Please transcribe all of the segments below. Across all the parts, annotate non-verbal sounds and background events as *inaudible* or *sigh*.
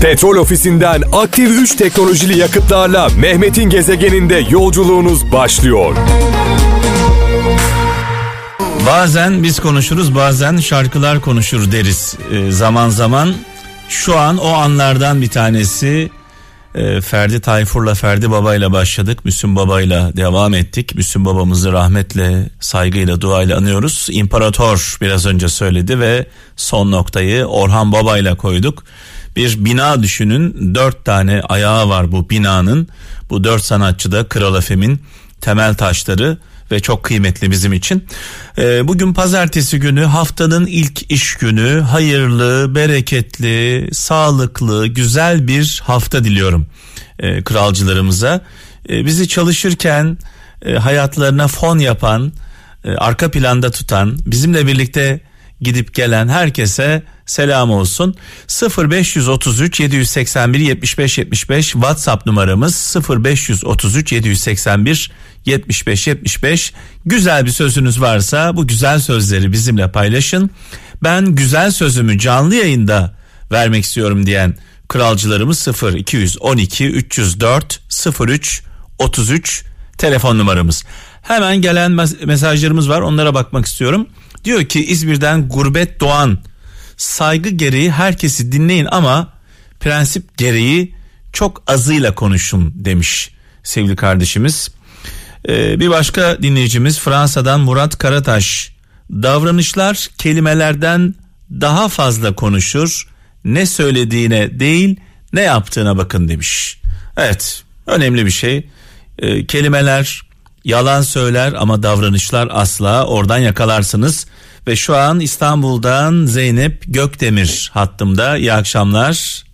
Petrol ofisinden aktif 3 teknolojili yakıtlarla Mehmet'in gezegeninde yolculuğunuz başlıyor. Bazen biz konuşuruz bazen şarkılar konuşur deriz ee, zaman zaman. Şu an o anlardan bir tanesi e, Ferdi Tayfur'la Ferdi Baba'yla başladık. Müslüm Baba'yla devam ettik. Müslüm Babamızı rahmetle, saygıyla, duayla anıyoruz. İmparator biraz önce söyledi ve son noktayı Orhan Baba'yla koyduk. Bir bina düşünün dört tane ayağı var bu binanın. Bu dört sanatçı da Kral Efem'in temel taşları ve çok kıymetli bizim için. Ee, bugün pazartesi günü haftanın ilk iş günü hayırlı, bereketli, sağlıklı, güzel bir hafta diliyorum e, kralcılarımıza. E, bizi çalışırken e, hayatlarına fon yapan, e, arka planda tutan, bizimle birlikte gidip gelen herkese selam olsun. 0533 781 75 75 WhatsApp numaramız 0533 781 75 75 güzel bir sözünüz varsa bu güzel sözleri bizimle paylaşın. Ben güzel sözümü canlı yayında vermek istiyorum diyen kralcılarımız 0 212 304 03 33 telefon numaramız. Hemen gelen mesajlarımız var onlara bakmak istiyorum. Diyor ki İzmir'den Gurbet Doğan saygı gereği herkesi dinleyin ama prensip gereği çok azıyla konuşun demiş sevgili kardeşimiz. Ee, bir başka dinleyicimiz Fransa'dan Murat Karataş. Davranışlar kelimelerden daha fazla konuşur. Ne söylediğine değil ne yaptığına bakın demiş. Evet önemli bir şey. Ee, kelimeler yalan söyler ama davranışlar asla oradan yakalarsınız. Ve şu an İstanbul'dan Zeynep Gökdemir hattımda. İyi akşamlar.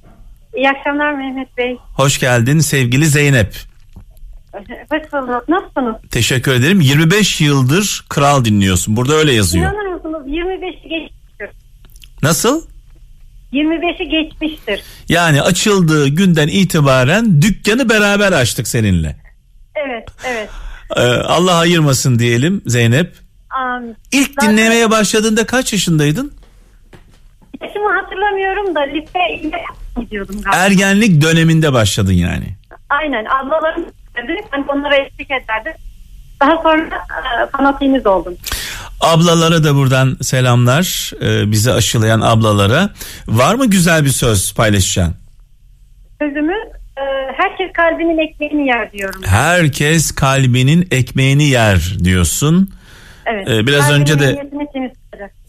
İyi akşamlar Mehmet Bey. Hoş geldin sevgili Zeynep. Hoş bulduk. Nasılsınız? Teşekkür ederim. 25 yıldır kral dinliyorsun. Burada öyle yazıyor. İnanır mısınız? 25'i geçmiştir. Nasıl? 25'i geçmiştir. Yani açıldığı günden itibaren dükkanı beraber açtık seninle. Evet, evet. Ee, Allah ayırmasın diyelim Zeynep. Amin. İlk Zaten- dinlemeye başladığında kaç yaşındaydın? Yaşımı hatırlamıyorum da liseye gidiyordum galiba. Ergenlik döneminde başladın yani. Aynen ablalarım dedi. Ben onlara eşlik ederdim. Daha sonra e, oldum. Ablalara da buradan selamlar. Ee, bizi aşılayan ablalara. Var mı güzel bir söz paylaşacaksın? Sözümü herkes kalbinin ekmeğini yer diyorum. Herkes kalbinin ekmeğini yer diyorsun. Evet. Ee, biraz Kalbinin önce de-.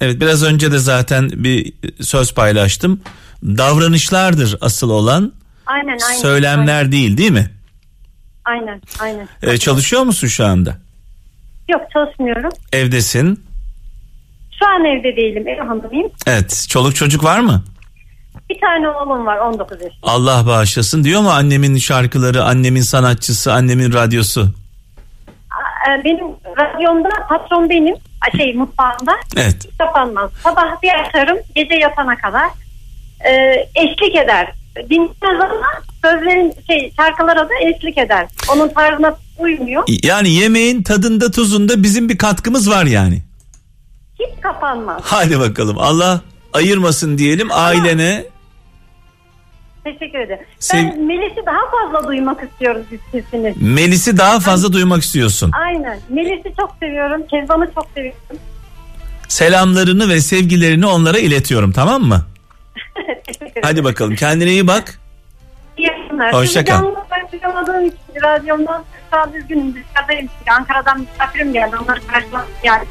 Evet biraz önce de zaten bir söz paylaştım. Davranışlardır asıl olan Aynen aynen. söylemler değil değil mi? Aynen aynen. Ee, çalışıyor musun şu anda? Yok çalışmıyorum. Evdesin. Şu an evde değilim. Ev hanımıyım. Evet. Çoluk çocuk var mı? Tane oğlum var 19 yaşında. Allah bağışlasın diyor mu annemin şarkıları, annemin sanatçısı, annemin radyosu? E, Benim radyomda patron benim. Şey mutfağımda. Evet. Hiç kapanmaz. Sabah bir açarım gece yatana kadar. Ee, eşlik eder. Dinlemez ama sözlerin şey şarkılara da eşlik eder. Onun tarzına uymuyor. Yani yemeğin tadında tuzunda bizim bir katkımız var yani. Hiç kapanmaz. Hadi bakalım Allah ayırmasın diyelim ailene. Teşekkür ederim. Sev- Ben Melis'i daha fazla duymak istiyoruz biz sesini. Melis'i daha fazla duymak istiyorsun. Aynen. Melis'i çok seviyorum. Kezban'ı çok seviyorum. Selamlarını ve sevgilerini onlara iletiyorum tamam mı? *laughs* Hadi bakalım kendine iyi bak. İyi yayınlar. Hoşça kal. Ben duyamadığım için radyomdan şu an üzgünüm. Dışarıdayım. Ankara'dan misafirim geldi. Onları karşılamak yani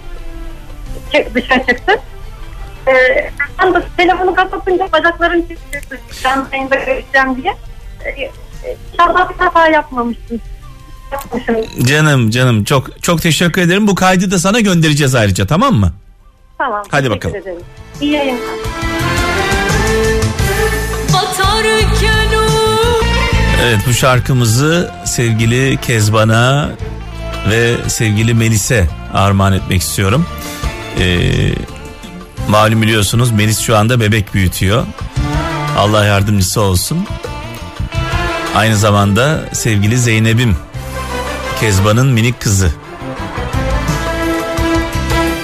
dışarı çıktı. Ee, ben de telefonu kapatınca bacaklarım titriyordu. Canlı yayında görüşeceğim diye. Ee, İnşallah bir hata yapmamışsın. Yapmışım. Canım canım çok çok teşekkür ederim. Bu kaydı da sana göndereceğiz ayrıca tamam mı? Tamam. Hadi bakalım. Ederim. İyi yayınlar. Evet bu şarkımızı sevgili Kezban'a ve sevgili Melis'e armağan etmek istiyorum. Ee, malum biliyorsunuz Melis şu anda bebek büyütüyor. Allah yardımcısı olsun. Aynı zamanda sevgili Zeynep'im Kezban'ın minik kızı.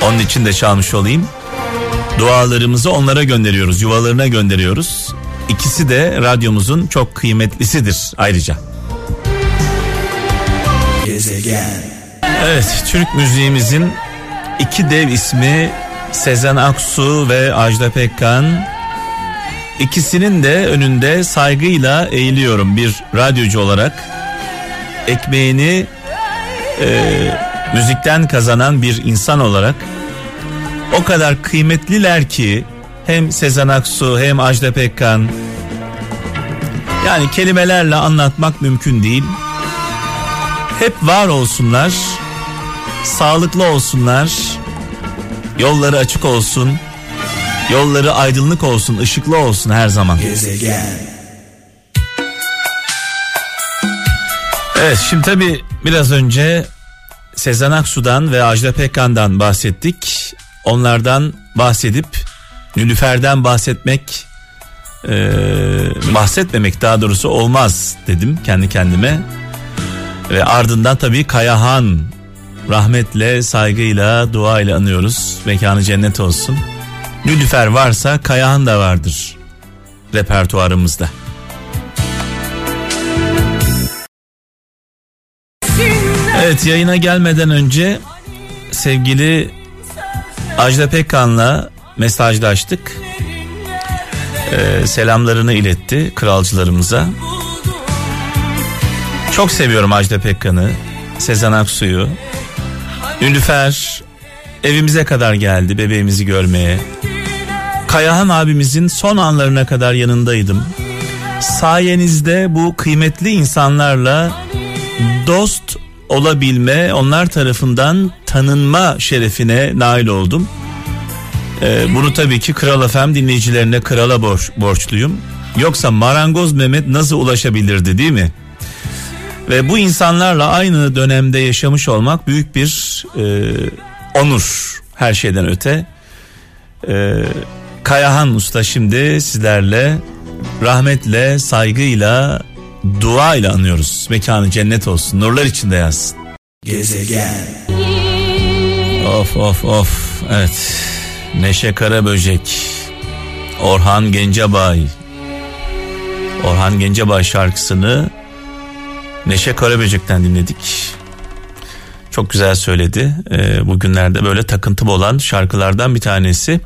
Onun için de çalmış olayım. Dualarımızı onlara gönderiyoruz, yuvalarına gönderiyoruz. İkisi de radyomuzun çok kıymetlisidir ayrıca. Gezegen. Evet Türk müziğimizin iki dev ismi Sezen Aksu ve Ajda Pekkan. İkisinin de önünde saygıyla eğiliyorum bir radyocu olarak. Ekmeğini e, müzikten kazanan bir insan olarak o kadar kıymetliler ki hem Sezen Aksu hem Ajda Pekkan yani kelimelerle anlatmak mümkün değil. Hep var olsunlar, sağlıklı olsunlar, yolları açık olsun, yolları aydınlık olsun, ışıklı olsun her zaman. Gezegen. Evet şimdi tabi biraz önce Sezen Aksu'dan ve Ajda Pekkan'dan bahsettik. Onlardan bahsedip Nülüfer'den bahsetmek e, bahsetmemek daha doğrusu olmaz dedim kendi kendime. Ve ardından tabii Kayahan rahmetle, saygıyla, duayla anıyoruz. Mekanı cennet olsun. Nülüfer varsa Kayahan da vardır repertuarımızda. Evet yayına gelmeden önce sevgili Ajda Pekkan'la mesajlaştık. Ee, selamlarını iletti kralcılarımıza. Çok seviyorum Ajda Pekkan'ı, Sezen Aksu'yu. Nülüfer evimize kadar geldi bebeğimizi görmeye. Kayahan abimizin son anlarına kadar yanındaydım. Sayenizde bu kıymetli insanlarla dost olabilme, onlar tarafından tanınma şerefine nail oldum. Ee, bunu tabii ki Kral FM dinleyicilerine krala borç, borçluyum. Yoksa Marangoz Mehmet nasıl ulaşabilirdi değil mi? Ve bu insanlarla aynı dönemde yaşamış olmak büyük bir e, onur her şeyden öte. E, Kayahan Usta şimdi sizlerle rahmetle, saygıyla, duayla anıyoruz. Mekanı cennet olsun, nurlar içinde yazsın. Gezegen. Of of of evet Neşe Karaböcek Orhan Gencebay Orhan Gencebay şarkısını Neşe Karaböcek'ten dinledik. Çok güzel söyledi. Ee, bugünlerde böyle takıntım olan şarkılardan bir tanesi.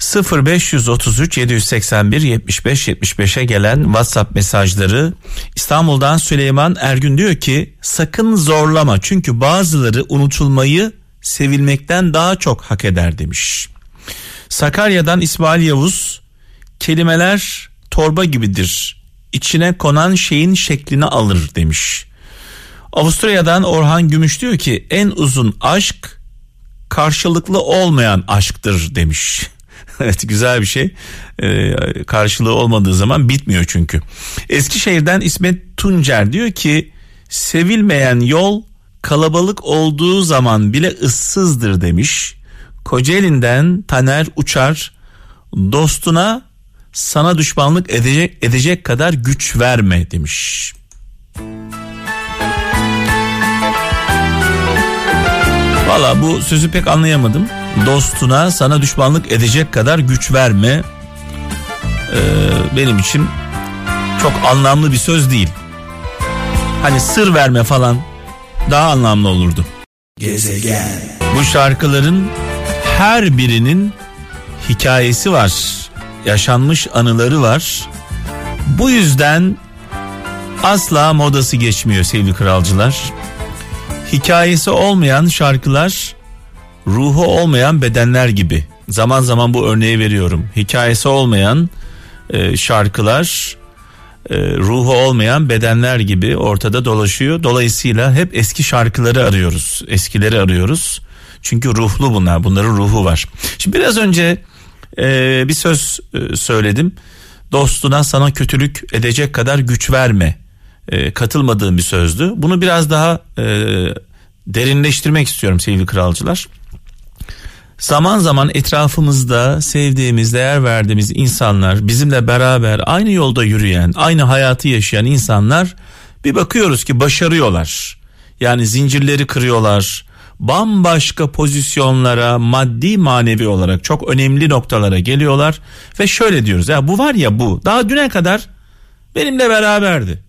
0533 781 75 75'e gelen WhatsApp mesajları İstanbul'dan Süleyman Ergün diyor ki sakın zorlama çünkü bazıları unutulmayı sevilmekten daha çok hak eder demiş. Sakarya'dan İsmail Yavuz kelimeler torba gibidir. İçine konan şeyin şeklini alır demiş. Avusturya'dan Orhan Gümüş diyor ki en uzun aşk karşılıklı olmayan aşktır demiş. *laughs* evet güzel bir şey. Ee, karşılığı olmadığı zaman bitmiyor çünkü. Eskişehir'den İsmet Tuncer diyor ki sevilmeyen yol kalabalık olduğu zaman bile ıssızdır demiş. Kocaeli'nden Taner Uçar dostuna sana düşmanlık edecek, edecek kadar güç verme demiş. Valla bu sözü pek anlayamadım. Dostuna sana düşmanlık edecek kadar güç verme. Ee, benim için çok anlamlı bir söz değil. Hani sır verme falan daha anlamlı olurdu. Gezegen. Bu şarkıların her birinin hikayesi var. Yaşanmış anıları var. Bu yüzden asla modası geçmiyor sevgili kralcılar. Hikayesi olmayan şarkılar ruhu olmayan bedenler gibi. Zaman zaman bu örneği veriyorum. Hikayesi olmayan e, şarkılar e, ruhu olmayan bedenler gibi ortada dolaşıyor. Dolayısıyla hep eski şarkıları arıyoruz. Eskileri arıyoruz. Çünkü ruhlu bunlar. Bunların ruhu var. Şimdi biraz önce e, bir söz e, söyledim. Dostuna sana kötülük edecek kadar güç verme. E, katılmadığım bir sözdü. Bunu biraz daha e, derinleştirmek istiyorum sevgili kralcılar. Zaman zaman etrafımızda sevdiğimiz, değer verdiğimiz insanlar, bizimle beraber aynı yolda yürüyen, aynı hayatı yaşayan insanlar bir bakıyoruz ki başarıyorlar. Yani zincirleri kırıyorlar, bambaşka pozisyonlara maddi manevi olarak çok önemli noktalara geliyorlar ve şöyle diyoruz ya bu var ya bu daha düne kadar benimle beraberdi.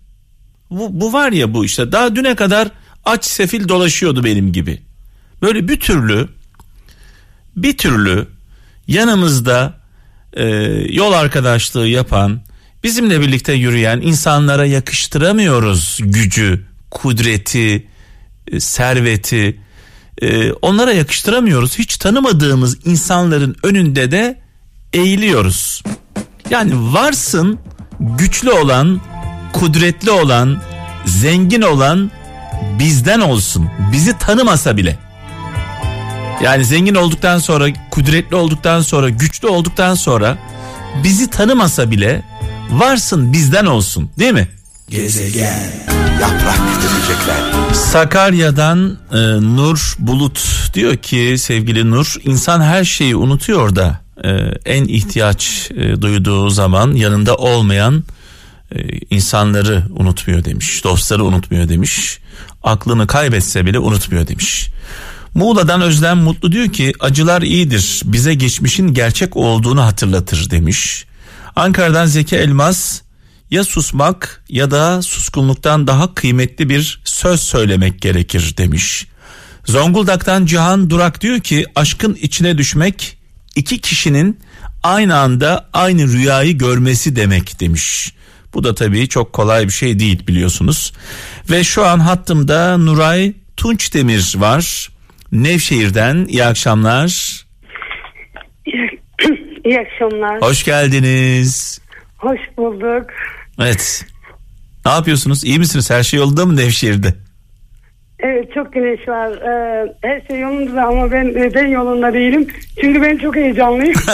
Bu, bu var ya bu işte daha düne kadar aç sefil dolaşıyordu benim gibi. Böyle bir türlü bir türlü yanımızda e, yol arkadaşlığı yapan bizimle birlikte yürüyen insanlara yakıştıramıyoruz gücü, kudreti, e, serveti. E, onlara yakıştıramıyoruz. Hiç tanımadığımız insanların önünde de eğiliyoruz. Yani varsın güçlü olan, kudretli olan, zengin olan bizden olsun. Bizi tanımasa bile. Yani zengin olduktan sonra, kudretli olduktan sonra, güçlü olduktan sonra bizi tanımasa bile varsın bizden olsun, değil mi? Gezegen. Yaprak dökecekler. Sakarya'dan e, Nur Bulut diyor ki sevgili Nur insan her şeyi unutuyor da e, en ihtiyaç e, duyduğu zaman yanında olmayan e, insanları unutmuyor demiş. Dostları unutmuyor demiş. Aklını kaybetse bile unutmuyor demiş. Muğla'dan Özlem Mutlu diyor ki acılar iyidir bize geçmişin gerçek olduğunu hatırlatır demiş. Ankara'dan Zeki Elmas ya susmak ya da suskunluktan daha kıymetli bir söz söylemek gerekir demiş. Zonguldak'tan Cihan Durak diyor ki aşkın içine düşmek iki kişinin aynı anda aynı rüyayı görmesi demek demiş. Bu da tabii çok kolay bir şey değil biliyorsunuz. Ve şu an hattımda Nuray Tunçdemir var. Nevşehir'den iyi akşamlar. İyi akşamlar. Hoş geldiniz. Hoş bulduk. Evet. Ne yapıyorsunuz? İyi misiniz? Her şey yolunda mı Nevşehir'de? Evet çok güneş var. Ee, her şey yolunda ama ben ben yolunda değilim. Çünkü ben çok heyecanlıyım. *laughs*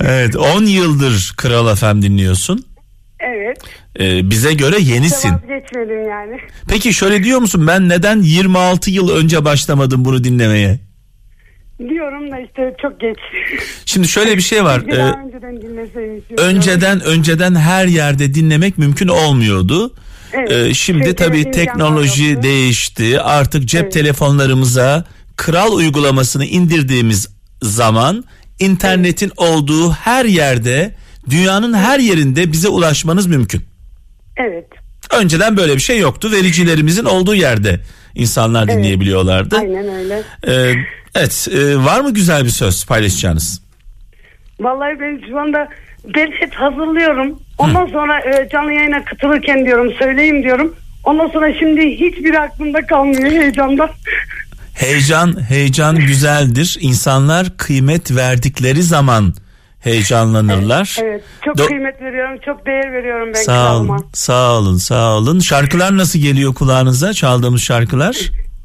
Evet 10 yıldır Kral FM dinliyorsun. evet. Ee, bize göre yenisin. Vazgeçmedim yani. Peki şöyle diyor musun ben neden 26 yıl önce başlamadım bunu dinlemeye? Diyorum da işte çok geç. Şimdi şöyle bir şey var. *laughs* Ee, önceden dinleseydim. önceden önceden her yerde dinlemek mümkün olmuyordu. Evet. Ee, şimdi Çünkü tabii teknoloji yoktu. değişti. Artık cep Evet. telefonlarımıza Kral uygulamasını indirdiğimiz zaman internetin olduğu her yerde dünyanın her yerinde bize ulaşmanız mümkün. Evet. Önceden böyle bir şey yoktu. Vericilerimizin olduğu yerde insanlar dinleyebiliyorlardı. Aynen öyle. Ee, evet, e, var mı güzel bir söz paylaşacağınız? Vallahi ben şu anda ben hep hazırlıyorum. Ondan sonra e, canlı yayına katılırken diyorum söyleyeyim diyorum. Ondan sonra şimdi hiçbir aklımda kalmıyor heyecandan. *laughs* Heyecan, heyecan güzeldir. İnsanlar kıymet verdikleri zaman heyecanlanırlar. Evet çok Do- kıymet veriyorum çok değer veriyorum ben Sağ olun, sağ olun, sağ olun. Şarkılar nasıl geliyor kulağınıza? Çaldığımız şarkılar?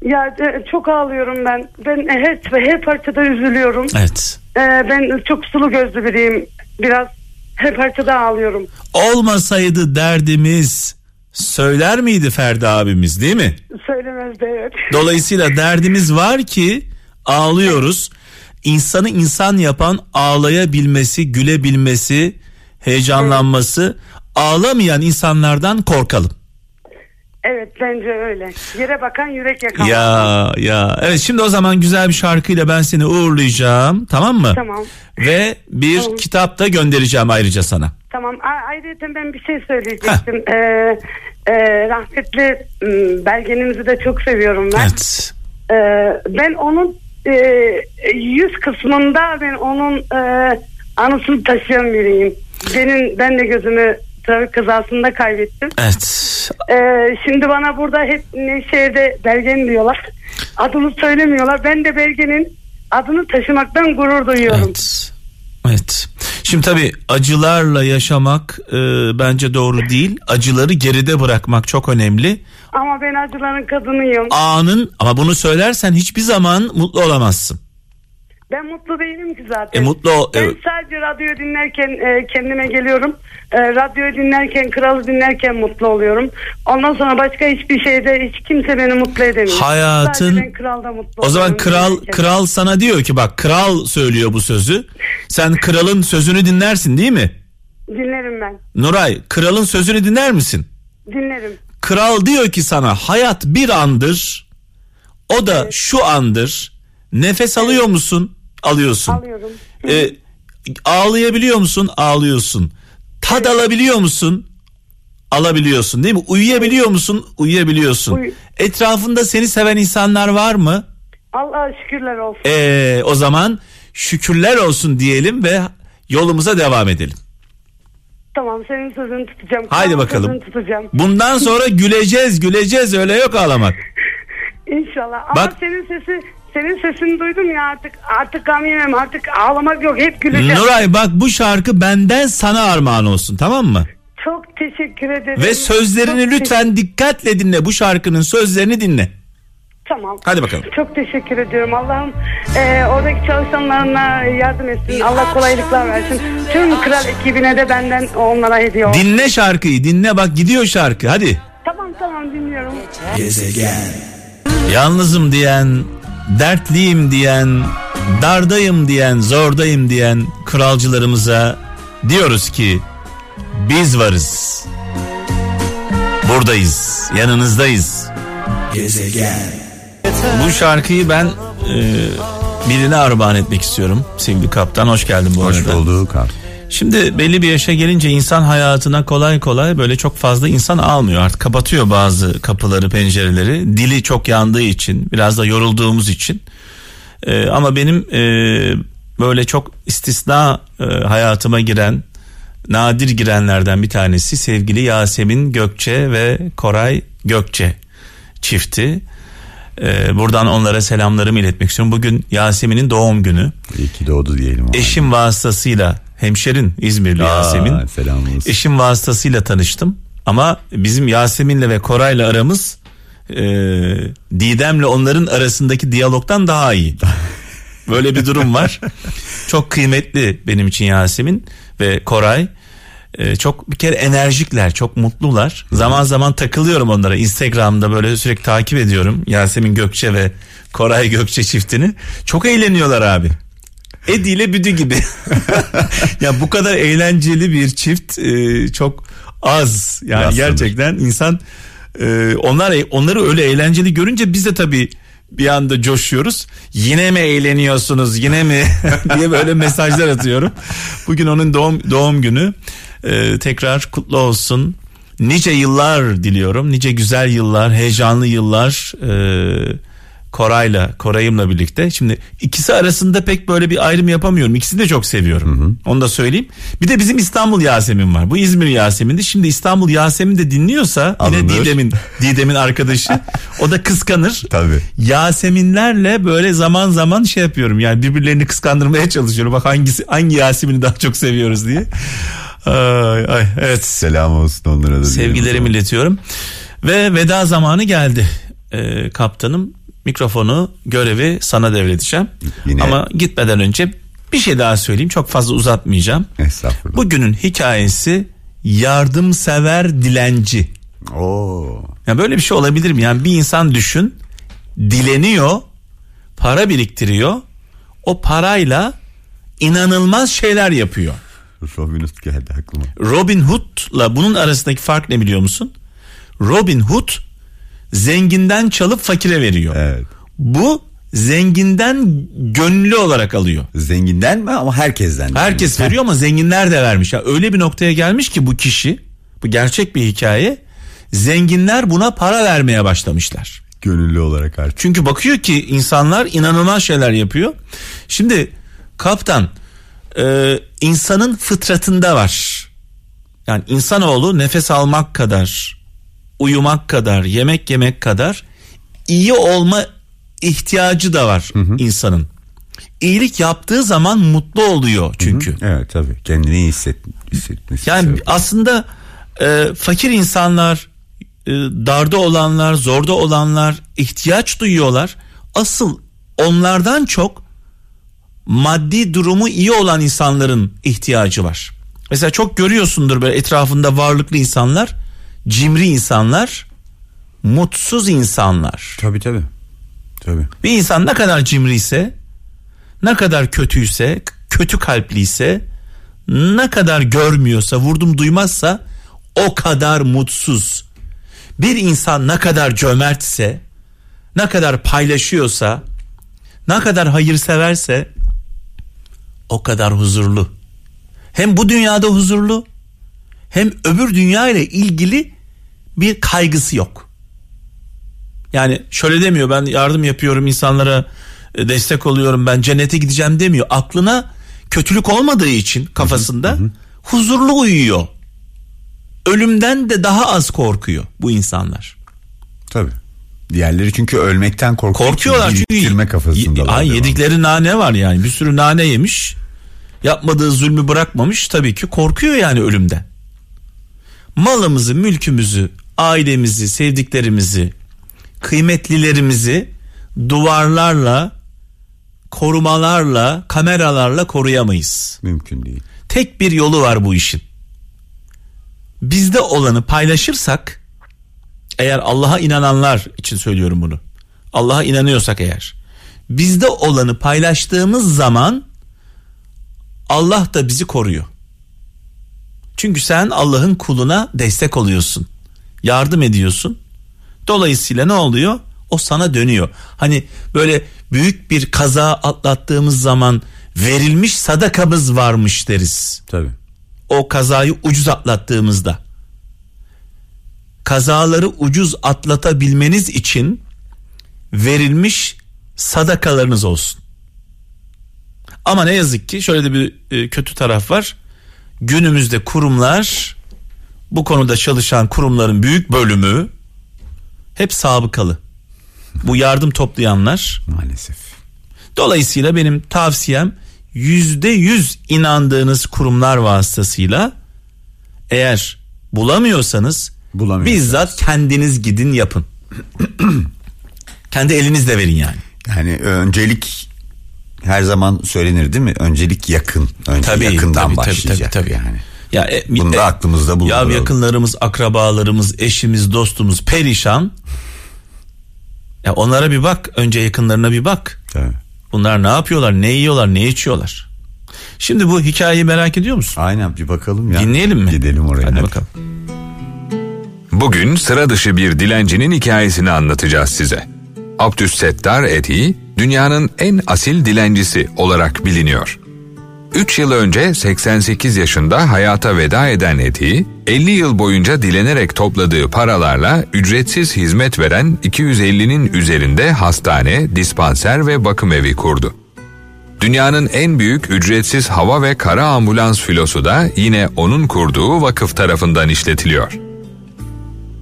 Ya e, çok ağlıyorum ben. Ben her, her parçada üzülüyorum. Evet. E, ben çok sulu gözlü biriyim. Biraz her parçada ağlıyorum. Olmasaydı derdimiz söyler miydi Ferdi abimiz değil mi? Söylemez de evet. *laughs* Dolayısıyla derdimiz var ki ağlıyoruz. İnsanı insan yapan ağlayabilmesi, gülebilmesi, heyecanlanması. Ağlamayan insanlardan korkalım. Evet bence öyle. Yere bakan yürek yakan. Ya ya. Evet şimdi o zaman güzel bir şarkıyla ben seni uğurlayacağım. Tamam mı? Tamam. Ve bir Tamam. kitap da göndereceğim ayrıca sana. Tamam. A- ayrıca ben bir şey söyleyecektim. Ee, e, rahmetli belgenimizi de çok seviyorum ben. Evet. Ee, ben onun e, yüz kısmında ben onun e, anısını taşıyan biriyim. Benim ben de gözümü trafik kazasında kaybettim. Evet. Ee, şimdi bana burada hep Nevşehir'de belgen diyorlar. Adını söylemiyorlar. Ben de belgenin adını taşımaktan gurur duyuyorum. Evet. Evet. Şimdi tabii acılarla yaşamak e, bence doğru değil. Acıları geride bırakmak çok önemli. Ama ben acıların kadınıyım. Anın ama bunu söylersen hiçbir zaman mutlu olamazsın. Ben mutlu değilim ki zaten. E, mutlu ol- Ben sadece radyoyu dinlerken e, kendime geliyorum. E, radyoyu dinlerken, kralı dinlerken mutlu oluyorum. Ondan sonra başka hiçbir şeyde hiç kimse beni mutlu edemiyor. Hayatın- ben kralda mutlu O zaman kral dinlerken. kral sana diyor ki bak kral söylüyor bu sözü. Sen kralın sözünü dinlersin değil mi? Dinlerim ben. Nuray kralın sözünü dinler misin? Dinlerim. Kral diyor ki sana hayat bir andır. O da şu andır. Nefes alıyor musun? Alıyorsun. Alıyorum. Ee, ağlayabiliyor musun? Ağlıyorsun. Tad alabiliyor musun? Alabiliyorsun değil mi? Uyuyabiliyor musun? Uyuyabiliyorsun. Uy- Etrafında seni seven insanlar var mı? Allah'a şükürler olsun. Ee, o zaman şükürler olsun diyelim ve yolumuza devam edelim. Tamam senin sözünü tutacağım. Haydi Tamam, bakalım. Sözünü tutacağım. Bundan sonra güleceğiz güleceğiz öyle yok ağlamak. *laughs* İnşallah. Ama Bak- senin sesi senin sesini duydum ya artık artık gam yemem artık ağlamak yok hep güleceğim. Nuray bak bu şarkı benden sana armağan olsun tamam mı? Çok teşekkür ederim. Ve sözlerini Çok lütfen dikkatle dinle bu şarkının sözlerini dinle. Tamam. Hadi bakalım. Çok teşekkür ediyorum. Allah'ım e, oradaki çalışanlarına yardım etsin. Allah kolaylıklar versin. Tüm kral ekibine de benden onlara hediye olsun. Dinle şarkıyı dinle bak gidiyor şarkı hadi. Tamam tamam dinliyorum. gezegen, Yalnızım diyen, dertliyim diyen, dardayım diyen, zordayım diyen kralcılarımıza diyoruz ki biz varız. Buradayız, yanınızdayız. gezegen, Bu şarkıyı ben e, birine armağan etmek istiyorum. Sevgili kaptan hoş geldin bu Hoş arada. bulduk abi. Şimdi belli bir yaşa gelince insan hayatına kolay kolay böyle çok fazla insan almıyor. Artık kapatıyor bazı kapıları, pencereleri. Dili çok yandığı için, biraz da yorulduğumuz için. Ee, ama benim e, böyle çok istisna e, hayatıma giren, nadir girenlerden bir tanesi sevgili Yasemin Gökçe ve Koray Gökçe çifti. Ee, buradan onlara selamlarımı iletmek istiyorum. Bugün Yasemin'in doğum günü. İyi ki doğdu diyelim. abi. Eşim vasıtasıyla hemşerin İzmirli Aa, Yasemin. Selam olsun. Eşim vasıtasıyla tanıştım. Ama bizim Yasemin'le ve Koray'la aramız e, Didem'le onların arasındaki diyalogtan daha iyi. *laughs* Böyle bir durum var. Çok kıymetli benim için Yasemin ve Koray. E, çok bir kere enerjikler, çok mutlular. Zaman zaman takılıyorum onlara. Instagram'da böyle sürekli takip ediyorum Yasemin Gökçe ve Koray Gökçe çiftini. Çok eğleniyorlar abi. Edi ile Büdü gibi. *laughs* ya bu kadar eğlenceli bir çift e, çok az. Yani Rastlanır. gerçekten insan e, onlar onları öyle eğlenceli görünce biz de tabii bir anda coşuyoruz. Yine mi eğleniyorsunuz? Yine mi *laughs* diye böyle mesajlar atıyorum. Bugün onun doğum doğum günü. E, tekrar kutlu olsun. Nice yıllar diliyorum. Nice güzel yıllar, heyecanlı yıllar. E, Koray'la, Koray'ımla birlikte. Şimdi ikisi arasında pek böyle bir ayrım yapamıyorum. İkisini de çok seviyorum. Onu da söyleyeyim. Bir de bizim İstanbul Yasemin var. Bu İzmir Yasemin'di. Şimdi İstanbul Yasemin de dinliyorsa yine Alınır. Didem'in *laughs* Didem'in arkadaşı. o da kıskanır. Tabii. Yaseminlerle böyle zaman zaman şey yapıyorum. Yani birbirlerini kıskandırmaya çalışıyorum. Bak hangisi hangi Yasemin'i daha çok seviyoruz diye. Ay, ay, evet. Selam olsun onlara da. Sevgilerimi iletiyorum. Ve veda zamanı geldi. Ee, kaptanım mikrofonu görevi sana devredeceğim. Yine- Ama gitmeden önce bir şey daha söyleyeyim. Çok fazla uzatmayacağım. Estağfurullah. Bugünün hikayesi yardımsever dilenci. Oo. Ya böyle bir şey olabilir mi? Yani bir insan düşün, dileniyor, para biriktiriyor. O parayla inanılmaz şeyler yapıyor. Robin Hood geldi aklıma. Robin Hood'la bunun arasındaki fark ne biliyor musun? Robin Hood zenginden çalıp fakire veriyor. Evet. Bu zenginden gönüllü olarak alıyor. Zenginden mi ama herkesten. Herkes veriyor ama *laughs* zenginler de vermiş. Ya öyle bir noktaya gelmiş ki bu kişi, bu gerçek bir hikaye. Zenginler buna para vermeye başlamışlar. Gönüllü olarak artık. Çünkü bakıyor ki insanlar inanılmaz şeyler yapıyor. Şimdi kaptan e, insanın fıtratında var. Yani insanoğlu nefes almak kadar, uyumak kadar, yemek yemek kadar iyi olma ihtiyacı da var insanın. İyilik yaptığı zaman mutlu oluyor çünkü. Evet tabii. Kendini iyi hisset, hissetmesi. Yani sebep. aslında e, fakir insanlar, e, darda olanlar, zorda olanlar ihtiyaç duyuyorlar. Asıl onlardan çok maddi durumu iyi olan insanların ihtiyacı var. Mesela çok görüyorsundur böyle etrafında varlıklı insanlar, cimri insanlar, mutsuz insanlar. Tabii tabii. Tabii. Bir insan ne kadar cimriyse, ne kadar kötüyse, kötü kalpliyse, ne kadar görmüyorsa, vurdum duymazsa o kadar mutsuz. Bir insan ne kadar cömertse, ne kadar paylaşıyorsa, ne kadar hayırseverse o kadar huzurlu. Hem bu dünyada huzurlu hem öbür dünya ile ilgili bir kaygısı yok. Yani şöyle demiyor ben yardım yapıyorum insanlara e, destek oluyorum ben cennete gideceğim demiyor. Aklına kötülük olmadığı için kafasında huzurlu uyuyor. Ölümden de daha az korkuyor bu insanlar. Tabii. Diğerleri çünkü ölmekten korkuyor. Korkuyorlar çünkü kafasındalar. Ay yedikleri nane var yani bir sürü nane yemiş. Yapmadığı zulmü bırakmamış tabii ki korkuyor yani ölümden. Malımızı, mülkümüzü, ailemizi, sevdiklerimizi, kıymetlilerimizi duvarlarla, korumalarla, kameralarla koruyamayız. Mümkün değil. Tek bir yolu var bu işin. Bizde olanı paylaşırsak eğer Allah'a inananlar için söylüyorum bunu. Allah'a inanıyorsak eğer bizde olanı paylaştığımız zaman Allah da bizi koruyor. Çünkü sen Allah'ın kuluna destek oluyorsun. Yardım ediyorsun. Dolayısıyla ne oluyor? O sana dönüyor. Hani böyle büyük bir kaza atlattığımız zaman verilmiş sadakamız varmış deriz. Tabii. O kazayı ucuz atlattığımızda. Kazaları ucuz atlatabilmeniz için verilmiş sadakalarınız olsun. Ama ne yazık ki şöyle de bir e, kötü taraf var. Günümüzde kurumlar bu konuda çalışan kurumların büyük bölümü hep sabıkalı. Bu yardım toplayanlar Maalesef. Dolayısıyla benim tavsiyem yüzde yüz inandığınız kurumlar vasıtasıyla eğer bulamıyorsanız bizzat kendiniz gidin yapın. *clears throat* Kendi elinizle verin yani. Yani öncelik her zaman söylenir değil mi? Öncelik yakın. Önce Tabii, yakından tabii, tabii, başlayacak tabii, tabii. yani. Ya e, Bunu da aklımızda Ya bulunduralım. yakınlarımız, akrabalarımız, eşimiz, dostumuz perişan. Ya onlara bir bak, önce yakınlarına bir bak. Tabii. Bunlar ne yapıyorlar, ne yiyorlar, ne içiyorlar? Şimdi bu hikayeyi merak ediyor musun? Aynen bir bakalım ya. Dinleyelim mi? Gidelim oraya. Hadi hadi. bakalım. Bugün sıra dışı bir dilencinin hikayesini anlatacağız size. Abdüssettar Eti dünyanın en asil dilencisi olarak biliniyor. 3 yıl önce 88 yaşında hayata veda eden Eti, 50 yıl boyunca dilenerek topladığı paralarla ücretsiz hizmet veren 250'nin üzerinde hastane, dispanser ve bakım evi kurdu. Dünyanın en büyük ücretsiz hava ve kara ambulans filosu da yine onun kurduğu vakıf tarafından işletiliyor.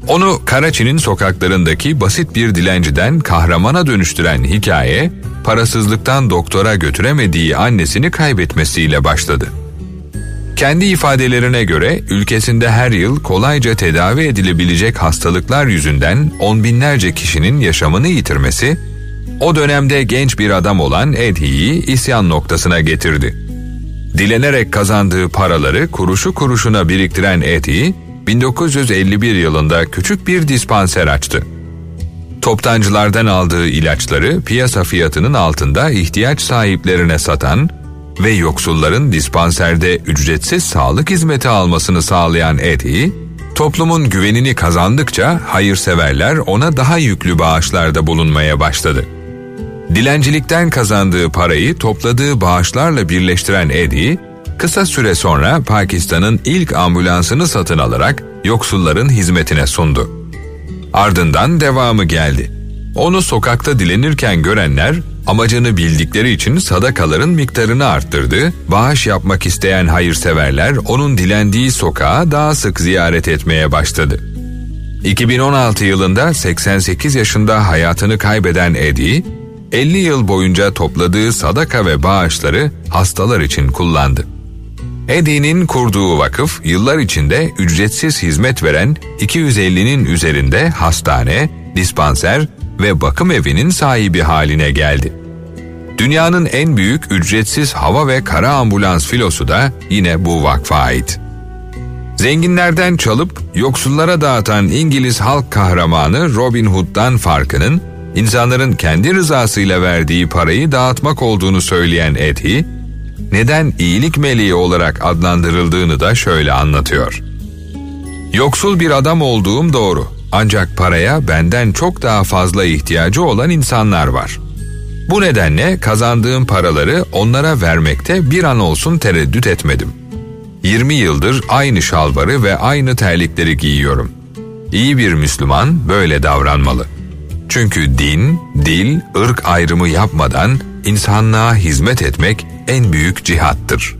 Onu Karaçi'nin sokaklarındaki basit bir dilenciden kahramana dönüştüren hikaye, parasızlıktan doktora götüremediği annesini kaybetmesiyle başladı. Kendi ifadelerine göre ülkesinde her yıl kolayca tedavi edilebilecek hastalıklar yüzünden on binlerce kişinin yaşamını yitirmesi, o dönemde genç bir adam olan Edhi'yi isyan noktasına getirdi. Dilenerek kazandığı paraları kuruşu kuruşuna biriktiren Edhi, 1951 yılında küçük bir dispanser açtı. Toptancılardan aldığı ilaçları piyasa fiyatının altında ihtiyaç sahiplerine satan ve yoksulların dispanserde ücretsiz sağlık hizmeti almasını sağlayan Edhi, toplumun güvenini kazandıkça hayırseverler ona daha yüklü bağışlarda bulunmaya başladı. Dilencilikten kazandığı parayı topladığı bağışlarla birleştiren Eddie, kısa süre sonra Pakistan'ın ilk ambulansını satın alarak yoksulların hizmetine sundu. Ardından devamı geldi. Onu sokakta dilenirken görenler amacını bildikleri için sadakaların miktarını arttırdı, bağış yapmak isteyen hayırseverler onun dilendiği sokağa daha sık ziyaret etmeye başladı. 2016 yılında 88 yaşında hayatını kaybeden Eddie, 50 yıl boyunca topladığı sadaka ve bağışları hastalar için kullandı. Eddie'nin kurduğu vakıf yıllar içinde ücretsiz hizmet veren 250'nin üzerinde hastane, dispanser ve bakım evinin sahibi haline geldi. Dünyanın en büyük ücretsiz hava ve kara ambulans filosu da yine bu vakfa ait. Zenginlerden çalıp yoksullara dağıtan İngiliz halk kahramanı Robin Hood'dan farkının insanların kendi rızasıyla verdiği parayı dağıtmak olduğunu söyleyen Eddie, neden iyilik meleği olarak adlandırıldığını da şöyle anlatıyor. Yoksul bir adam olduğum doğru Ancak paraya benden çok daha fazla ihtiyacı olan insanlar var. Bu nedenle kazandığım paraları onlara vermekte bir an olsun tereddüt etmedim. 20 yıldır aynı şalvarı ve aynı terlikleri giyiyorum. İyi bir Müslüman böyle davranmalı. Çünkü din, dil, ırk ayrımı yapmadan insanlığa hizmet etmek en büyük cihattır.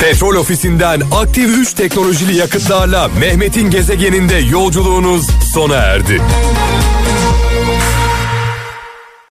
Petrol ofisinden aktif 3 teknolojili yakıtlarla Mehmet'in gezegeninde yolculuğunuz sona erdi.